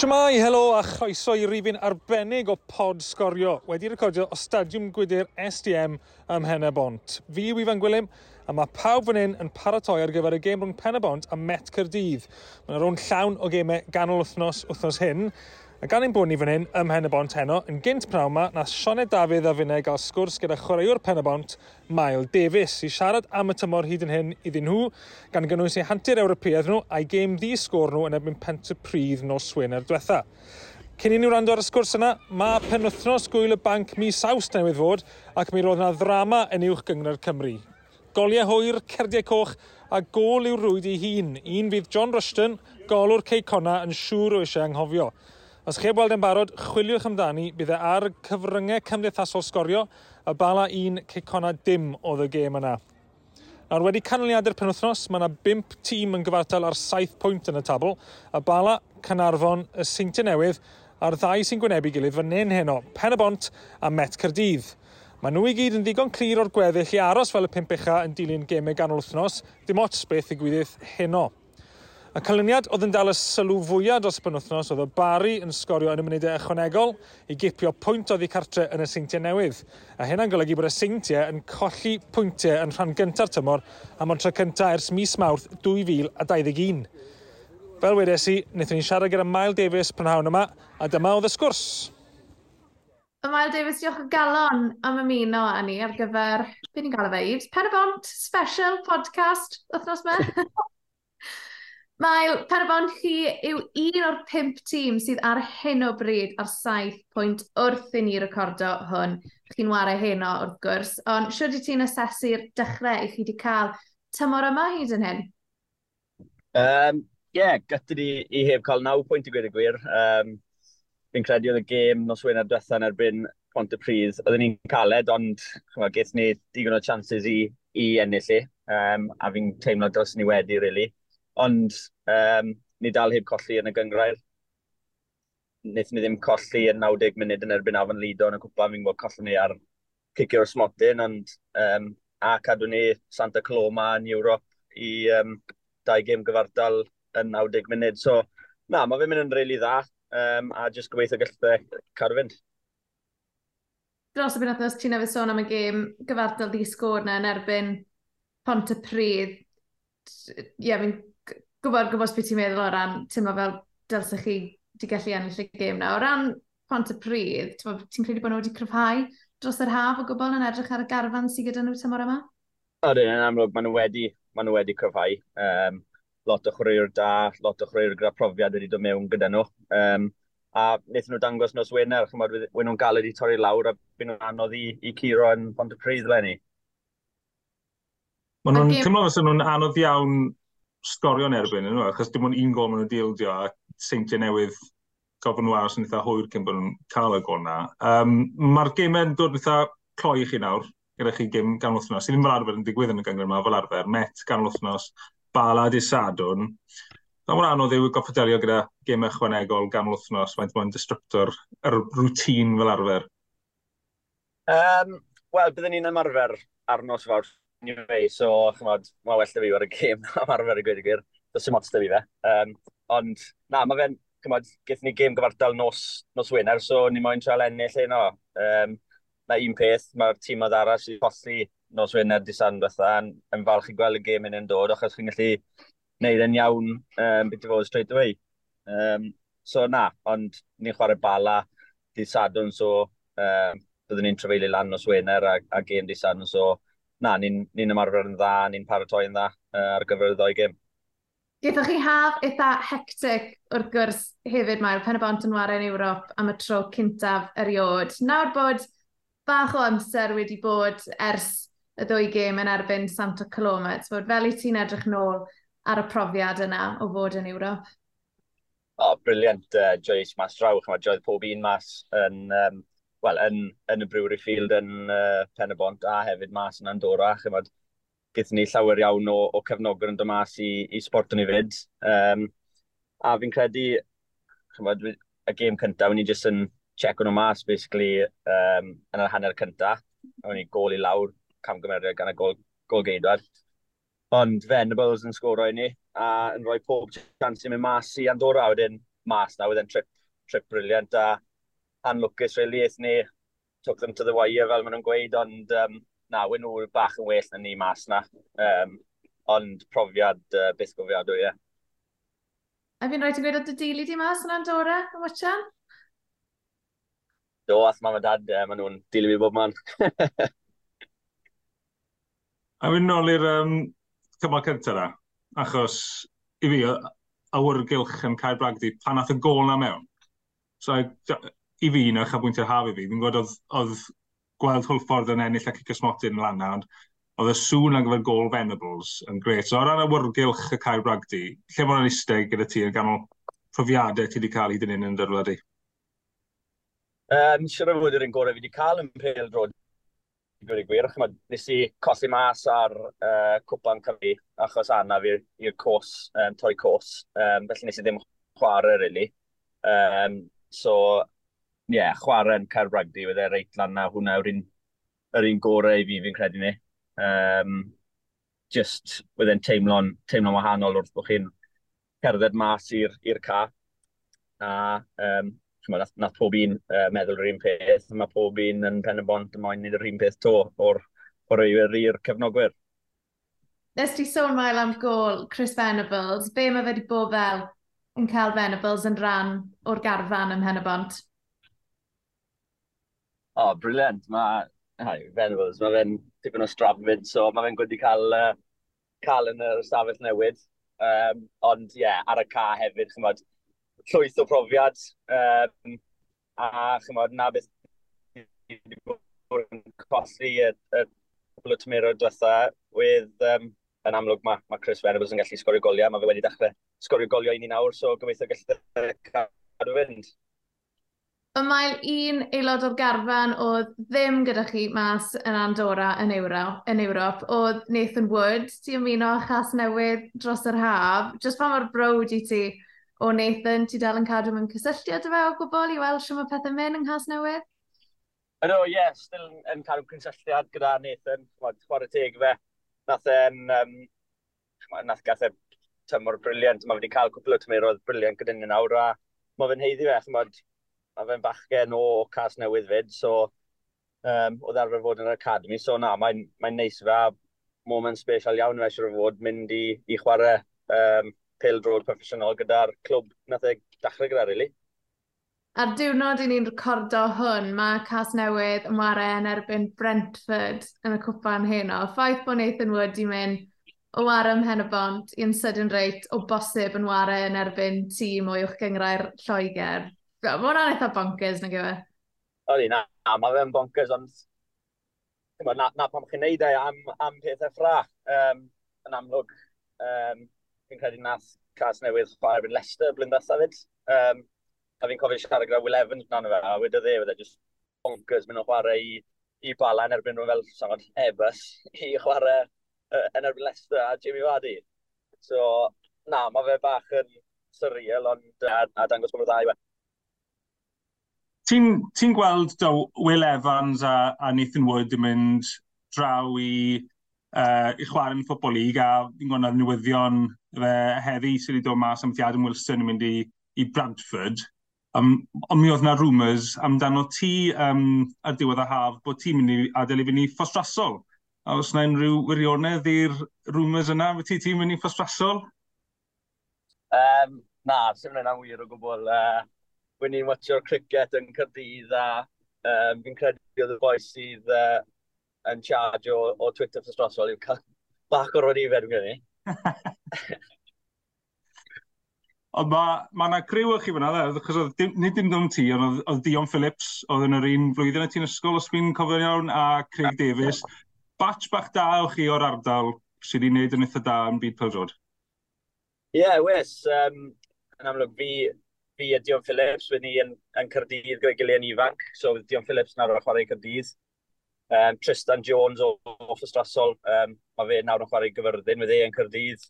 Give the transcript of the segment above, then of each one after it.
Siamai, helo a chroeso i rifin arbennig o pod sgorio wedi recordio o Stadiwm Gwydir SDM ym Mhenebont. Fi yw Ifan Gwilym a mae pawb fan hyn yn paratoi ar gyfer y gêm rhwng Penabont a Met Cyrdydd. Mae yna rhwng llawn o gemau ganol wythnos wythnos hyn A gan ein bod ni fan hyn ym Mhen y Bont heno, yn gynt pnawn yma, na Sioned Dafydd a Fune gael sgwrs gyda chwaraewr Pen y Bont, Mael Davies, i siarad am y tymor hyd yn hyn iddyn nhw, gan gynnwys eu hantu'r Ewropeaidd nhw a'i gêm ddi sgwr nhw yn ebyn pent y prydd nos Wener diwetha. Cyn i ni wrando ar y sgwrs yna, mae penwthnos gwyl y banc mis aws newydd fod ac mi roedd yna ddrama yn uwch gyngor Cymru. Goliau hwyr, cerdiau coch a gol i'w rwyd ei hun. Un fydd John Rushton, golwr Ceicona, yn siŵr o eisiau anghofio. Os chi weld yn barod, chwiliwch amdani, bydd e ar cyfryngau cymdeithasol sgorio y bala un cicona dim oedd y gêm yna. Nawr wedi canlyniadau'r penwthnos, mae yna 5 tîm yn gyfartal ar 7 pwynt yn y tabl, y bala, Canarfon, y Seinti Newydd, a'r ddau sy'n gwynebu gilydd fan hyn heno, Pen y Bont a Met Cyrdydd. Mae nhw i gyd yn ddigon clir o'r gweddill i aros fel y pimp ucha yn dilyn gemau ganol wythnos, dim ots beth i gwydydd heno. Y canlyniad oedd yn dal y sylw fwyaf dros penwthnos oedd y Bari yn sgorio yn y munudau ychwanegol i gipio pwynt oedd ei cartre yn y seintiau newydd. A hynna'n golygu bod y seintiau yn colli pwyntiau yn rhan gyntaf tymor am ond tro cyntaf ers mis mawrth 2021. Fel wedes i, wnaethon ni siarad gyda Mael Davies prynhawn yma, a dyma oedd y sgwrs. Mael Davies, diolch o galon am ymuno â ni ar gyfer, beth ni'n gael o fe, Yves? Pen y Bont, special podcast, wythnos me. Mae Perbon chi yw un o'r pimp tîm sydd ar hyn o bryd ar saith pwynt wrth i ni recordo hwn. Chi'n wario heno wrth gwrs, ond siwr i ti'n asesu'r dechrau i chi wedi cael tymor yma hyd yn hyn? Um, yeah, gyda ni i heb cael 9 pwynt i gwir y gwir. Um, fi'n credu oedd y gêm nos wener diwetha yn erbyn Pont y Prydd. Oedden ni'n caled, ond gaeth ni digon o chances i, i ennill e. i. Um, a fi'n teimlo dros ni wedi, really. Ond um, ni dal heb colli yn y gyngrair. Wnaethon ni ddim colli yn 90 munud yn erbyn Afon Lido yn y cwpa, Fi'n gwybod colli ni ar cicio'r smotyn, ond um, a cadw ni Santa Coloma yn Ewrop i um, dau gêm gyfartal yn 90 munud. So, na, mae fe'n mynd yn really dda, um, a jyst gobeithio gallai cadw fynd. Dros y benodnos, ti'n efo sôn am y gêm gyfartal di sgôr na yn erbyn Pont y Pryd, Ie, yeah, fi'n gwybod, gwybod beth ti'n meddwl o ran, ti'n fel dylsech chi di gallu ennill y gêm na. O ran pont y pryd, ti'n credu bod nhw wedi cryfhau dros yr haf o gwbl yn edrych ar y garfan sydd gyda nhw tymor yma? Ydyn, yn amlwg, maen nhw wedi, maen nhw wedi cryfhau. Um, lot o chwaraewyr da, lot o chwaraewyr gyda profiad wedi dod mewn gyda nhw. Um, a wnaethon nhw dangos nos Wener, chymod, wnaethon nhw'n galed i torri lawr a byd nhw'n anodd i, i curo yn Pontypridd le ni. Maen nhw'n teimlo fes nhw'n anodd iawn sgorio yn erbyn yn nhw, e, achos dim ond un gol maen nhw'n dildio a seintiau newydd gofyn nhw aros yn eitha hwyr cyn bod nhw'n cael y gol na. Um, Mae'r gemau'n dod eitha cloi i chi nawr, gyda chi gym gan wythnos. Sydd ddim fel arfer yn digwydd yn y gyngor yma fel arfer. Met gan wythnos, Bala di Sadwn. Mae'n mor anodd yw goffiderio gyda gym ychwanegol gan wythnos. Mae'n mwyn destructor yr rŵtín fel arfer. Um, Wel, byddwn ni'n ymarfer ar nos fawr anyway, so, chymod, mae well da fi ar y gêm am arfer y gweud y gwir. Does dim ots da fi fe. Um, ond, na, mae fe'n, chymod, gethon ni gêm gyfartal nos, nos wener, so ni moyn trael ennill ein o. Um, na un peth, mae'r tîm oedd arall sy'n colli nos wener di san fatha, yn, yn falch i gweld y gêm hyn yn dod, achos chi'n gallu neud yn iawn um, beth i fod straight away. Um, so na, ond ni'n chwarae bala di sadwn, so um, byddwn ni'n trafeilu lan nos wener a, a gêm di sadwn, so na, ni'n ni, ymarfer yn dda, ni'n paratoi yn dda uh, ar gyfer y ddoi gym. Gaethoch chi haf eitha hectic wrth gwrs hefyd mae'r pen y bont yn warau yn Ewrop am y tro cyntaf eriod. Nawr bod bach o amser wedi bod ers y ddwy gêm yn erbyn Santa Coloma, bod fel i ti'n edrych nôl ar y profiad yna o fod yn Ewrop? O, oh, briliant, uh, Joyce mas draw, chymryd, joedd pob un mas yn, um, well, yn, yn y Brewery Field yn uh, Pen y Bont a hefyd mas yn Andorra. Chymod, gyda ni llawer iawn o, o cefnogwyr yn dod mas i, i sport yn ei fyd. Um, a fi'n credu, chymod, y gêm cyntaf, wni jyst yn check nhw mas, basically, um, yn yr hanner cyntaf. Wni gol i lawr, camgymeriad gan y gol, gol geidwad. Ond Venables yn sgoro i ni, a yn rhoi pob chance i mynd mas i Andorra, wedyn mas na, wedyn trip, trip briliant, a anlwcus really, eith ni took them to the wire fel maen nhw'n gweud, ond um, na, wyn nhw bach yn well na ni mas na. Um, ond profiad uh, beth gofiadwy, ie. Yeah. A fi'n rhaid i gweud o dy dili di mas yn Andorra, yn watchan? Do, ath mam a dad, uh, maen nhw'n dili fi bob man. a fi'n nôl i'r um, cymal cyntaf na, achos i fi, awyrgylch yn cael bragdi pan ath y gol na mewn. So, i fi un o'ch abwyntio'r haf i fi, fi'n gwybod oedd, oedd gweld Hwlffordd yn ennill ac i cysmotyn lan ond oedd y sŵn ar gyfer gol Venables yn gret. So, o ran awyrgylch y cael Bragdi, lle mae'n eistedd gyda ti yn ganol profiadau ti wedi cael hyd yn un yn dyrwad i? Um, siarad fod yr un gorau fi wedi cael yn pêl drod i gwir i gwir. Chymod, nes i colli mas ar uh, cwpan cyfi achos anna fi i'r cws, um, troi cwrs. Um, felly nes i ddim chwarae, really. Um, so, yeah, chwarae yn cael rugby, wedi'i reit lan na hwnna yw'r un, yr un gorau i fi, fi'n credu ni. Um, just, wedi'n teimlo'n teimlo wahanol wrth bod chi'n cerdded mas i'r ca. A, um, nath, nath pob un uh, meddwl yr un peth, mae pob un yn pen y bont yn moyn yr un peth to o'r o'r eiwyr i'r cefnogwyr. Nes ti sôn mael am gol Chris Venables, be mae wedi bod fel yn cael Venables yn rhan o'r garfan ym Henebont? oh, briliant. Mae Venables, mae fe'n tipyn o strap fyd, so mae fe'n gwedi cael, uh, cael yn yr ystafell newid. Um, ond ie, yeah, ar y ca hefyd, chymod, llwyth o profiad. Um, a chymod, na beth wedi bod yn colli y, y cwbl o tymerod diwetha, with, um, yn amlwg mae ma Chris Venables yn gallu sgorio goliau, mae fe wedi dechrau sgorio goliau i ni nawr, so gobeithio gallu cadw fynd. Y mael un aelod o'r garfan oedd ddim gyda chi mas yn Andorra yn, Euro, yn Ewrop, oedd Nathan Wood, ti ymuno chas newydd dros yr haf. Just pa mor brod i ti o Nathan, ti dal yn cadw mewn cysylltiad efo o gwbl i weld sy'n mae pethau mynd yng Nghas Newydd? Ydw, ie, yeah, still yn, yn cadw cysylltiad gyda Nathan, chwarae teg fe. Nath e'n, um, nath gath e tymor briliant, mae wedi cael cwpl o tymeroedd briliant gyda ni nawr, a mae fe'n heiddi fe, chymod, a fe'n bachgen o cas newydd fyd, so um, oedd arfer fod yn yr academy, so na, mae'n mae neis fe, a moment special iawn fe eisiau fod mynd i, i chwarae um, pil drod proffesiynol gyda'r clwb nath e dachrau gyda, really. Ar diwrnod i ni'n recordo hwn, mae Cas Newydd yn ware yn erbyn Brentford yn y cwpan heno. Ffaith bod Nathan Wood i mynd o ware ym hen y bont i'n sydyn reit o bosib yn ware yn erbyn tîm o uwch gyngrau'r Lloegr. Mae hwnna'n eitha bonkers na gyfer. Oli, na, na mae fe'n bonkers, ond na, na pam chi'n neud e am, am pethau ffrach um, yn amlwg. Um, fi'n credu nath cas newydd chwarae yn Leicester blyn ddethafyd. Um, a fi'n cofio siarad gyda Will Evans nan fe, a wedi dde, wedi just bonkers mynd o chwarae i, i bala yn erbyn nhw fel sangod Ebus i chwarae uh, yn erbyn Leicester a Jimmy Waddy. So, na, mae fe bach yn surreal, ond a, a dangos bod nhw ddau ti'n ti gweld do, Will Evans a, a Nathan Wood yn mynd draw i, uh, i chwarae yn ffobol lig a fi'n gwneud newyddion fe heddi sydd wedi dod mas am Adam Wilson yn mynd i, i Bradford. Um, ond mi oedd na rumours amdano ti um, ar diwedd y haf bod ti'n mynd i adael i fyny i ffostrasol. A os na unrhyw wirionedd i'r rumours yna, fe ti ti'n mynd i ffostrasol? Um, na, sy'n mynd yn wir o gwbl. Uh, wyn ni'n watio'r cricket yn Cyrdydd a um, fi'n credu oedd y boi sydd uh, yn charge o, o Twitter ffys drosol i'w cael bach o'r rodifed yn gynnu. Ond mae ma yna griw chi fyna, dde, achos oedd nid dim ddim ti, ond oedd Dion Phillips, oedd yn yr un flwyddyn y ti'n ysgol, os fi'n cofio'n iawn, a Craig Davies. Batch bach da o chi o'r ardal sydd wedi wneud yn eitha da yn byd pildrod? Ie, yeah, wes. Um, yn amlwg, fi fi a Dion Phillips wedi yn, yn Cyrdydd gyda'i gilydd yn ifanc. So, Dion Phillips nawr yn chwarae Cyrdydd. Um, Tristan Jones o, off y um, mae fe nawr yn chwarae gyfyrddin wedi yn Cyrdydd.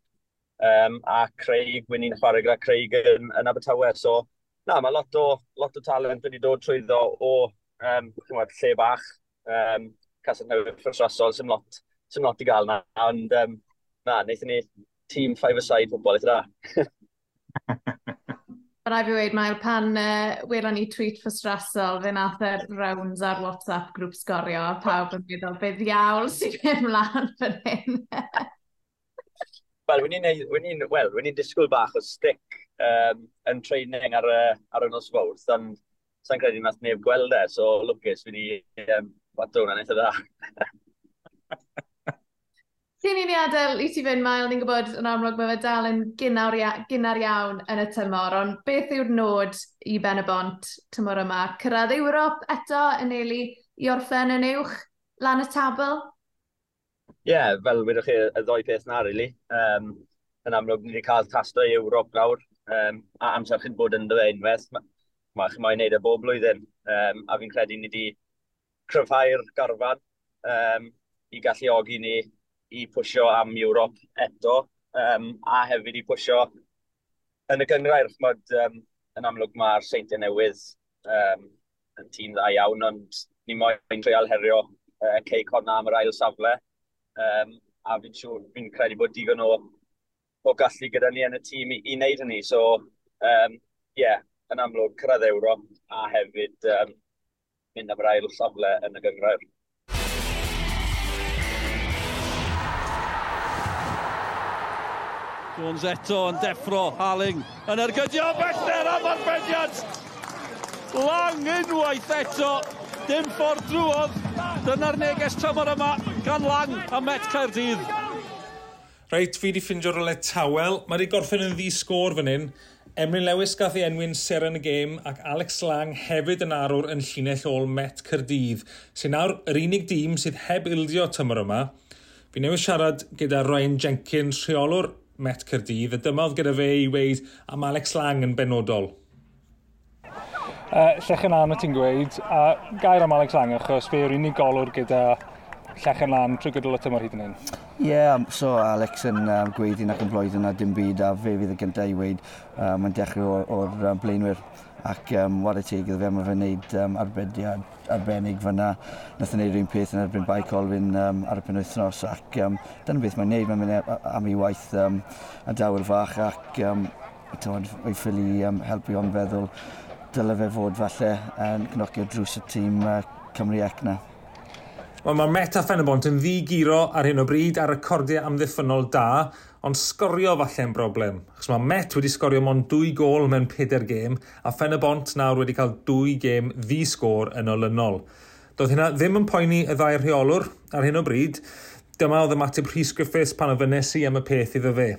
Um, a Craig, wyn ni'n chwarae gyda Craig yn, yn Abertawe. So, na, mae lot o, lot o talent wedi dod trwyddo o um, chymwyd, lle bach. Um, Casad Newydd off y sy'n lot, sy'n lot i gael na. Ond, um, na, wnaethon ni tîm 5-a-side pobol, eitha da. rai fi wedi, Mael, pan uh, welon ni tweet ffystrasol, fe nath yr rounds ar WhatsApp grŵp sgorio, a pawb yn meddwl, beth ddiawl sy'n mynd mlaen fan hyn. Wel, wyn ni'n well, ni disgwyl bach o stick um, yn training ar, uh, ar y nos fawrth, ond sa'n credu nath neb gweld e, so lwcus, wedi um, bat o'n eitha dda. ni adael i ti fynd, Mael, ni'n gwybod yn amlwg mae fe dal yn gynnar, gynnar iawn yn y tymor, ond beth yw'r nod i Ben y Bont tymor yma? Cyrraedd Ewrop eto yn eili i orffen yn uwch lan y tabl? Ie, yeah, fel wedwch chi y ddoi peth na, really. Um, yn amlwg, ni wedi cael tasto i Ewrop nawr, um, a amser chi'n bod yn dy unwaith. Mae chi'n moyn neud y bob blwyddyn, um, a fi'n credu ni wedi cryfhau'r garfan um, i galluogi ni i pwysio am Ewrop eto, um, a hefyd i pwysio yn y gyngrair. Chmod, um, yn amlwg mae'r seintiau newydd um, yn tîm dda iawn, ond ni moyn treial herio uh, yn cei corna am yr ail safle. Um, a fi'n siŵr, fi'n credu bod digon o, o gallu gyda ni yn y tîm i, i wneud hynny. So, um, yeah, yn amlwg, cyrraedd Ewrop a hefyd um, mynd am yr ail safle yn y gyngrair. Jones eto yn deffro Haling yn ergydio bellter am arbeniad. Lang unwaith eto, dim ffordd drwodd. Dyna'r neges tymor yma gan Lang a Met Caerdydd. Reit, fi wedi ffindio rolau tawel. Mae wedi gorffen yn ddi sgôr fan hyn. Emryn Lewis gath ei enwyn ser yn y gêm ac Alex Lang hefyd yn arwr yn llinell ôl Met Cyrdydd, sy'n nawr yr unig dîm sydd heb ildio tymor yma. Fi newid siarad gyda Ryan Jenkins, rheolwr Met Cyrdydd, a dyma oedd gyda fe i weid am Alex Lang yn benodol. Uh, llechen lan y ti'n gweud, a gair am Alex Lang, achos fe yw'r unig golwr gyda llechen lan trwy gydol y tymor hyd yn hyn. Ie, yeah, so Alex yn um, gweud un ac yn blwyddyn a dim byd, a fe fydd y gyntaf i weid, um, mae'n dechrau o'r um, blaenwyr ac um, war y teg iddo fe, mae fe'n gwneud um, arbediad arbennig fyna. Nath e yn gwneud rhywun peth yn erbyn bai colfin um, ar y penwythnos ac um, dyna beth mae'n gwneud, mae'n mynd e, am ei waith um, a adawel fach ac um, tywed, o'i ffili um, helpu o'n feddwl dyle fe fod falle yn uh, cnogio drws y tîm uh, Cymru ac na. Wel, mae Meta Ffenebont yn ddi giro ar hyn o bryd ar recordiau amddiffynol da ond sgorio falle'n broblem. Chos mae Met wedi sgorio mon dwy gol mewn 4 gêm, a Fen y Bont nawr wedi cael dwy gêm ddi sgôr yn olynol. Doedd hynna ddim yn poeni y ddau rheolwr ar hyn o bryd. Dyma oedd ymateb Rhys Griffiths pan o fynesu am y peth iddo fe.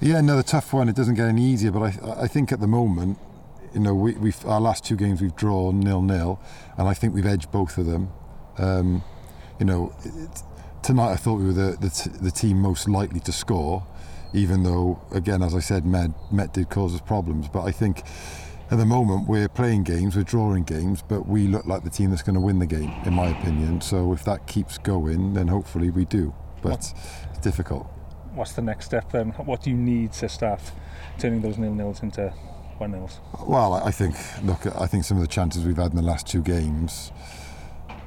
Yeah, another tough one. It doesn't get any easier, but I, I think at the moment, you know, we, we've our last two games we've drawn nil nil, and I think we've edged both of them. Um, you know, it, tonight I thought we were the, the, the team most likely to score, even though, again, as I said, Met, Met did cause us problems. But I think at the moment we're playing games, we're drawing games, but we look like the team that's going to win the game, in my opinion. So if that keeps going, then hopefully we do. But what, it's difficult. What's the next step then? What do you need to start turning those nil-nils into one-nils? Well, I think, look, I think some of the chances we've had in the last two games,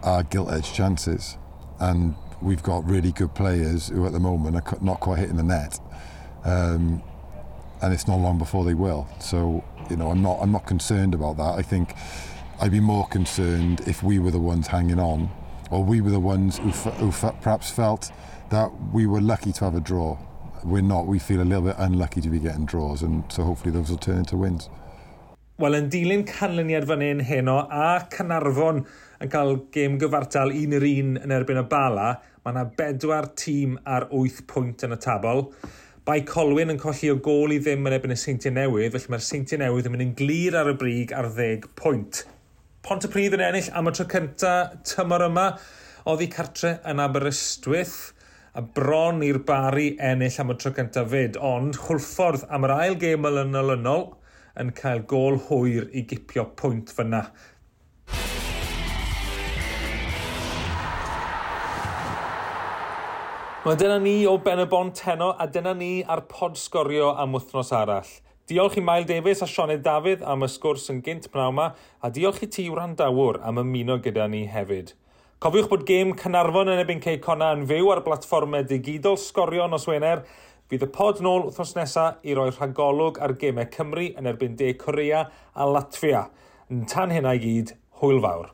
are gilt-edged chances. And we've got really good players who at the moment are not quite hitting the net. Um, and it's not long before they will. So, you know, I'm not I'm not concerned about that. I think I'd be more concerned if we were the ones hanging on, or we were the ones who, who perhaps felt that we were lucky to have a draw. We're not. We feel a little bit unlucky to be getting draws, and so hopefully those will turn into wins. Wel, yn dilyn canlyniad fan hyn heno a Canarfon yn cael gêm gyfartal un yr un yn erbyn y bala, Mae yna bedwar tîm ar 8 pwynt yn y tabl. Bai Colwyn yn colli o gol i ddim yn ebyn y Seintiau Newydd, felly mae'r Seintiau Newydd yn mynd yn glir ar y brig ar 10 pwynt. Pont y Pryd yn ennill am y tro cyntaf tymor yma, oddi cartre yn Aberystwyth a bron i'r bari ennill am y tro cyntaf fyd, ond chwlffordd am yr ail gêm yn olynol yn cael gol hwyr i gipio pwynt fyna. Mae dyna ni o Ben y Bon Teno a dyna ni ar pod sgorio am wythnos arall. Diolch i Mael Davies a Sioned Dafydd am y sgwrs yn gynt pnawn yma a diolch i ti wrandawr am ymuno gyda ni hefyd. Cofiwch bod gêm Cynarfon yn ebyn Cei Cona yn fyw ar blatfformau digidol sgorio nos Wener. Bydd y pod nôl wythnos nesaf i roi rhagolwg ar gemau Cymru yn erbyn De Corea a Latvia. Yn tan hynna i gyd, hwyl fawr.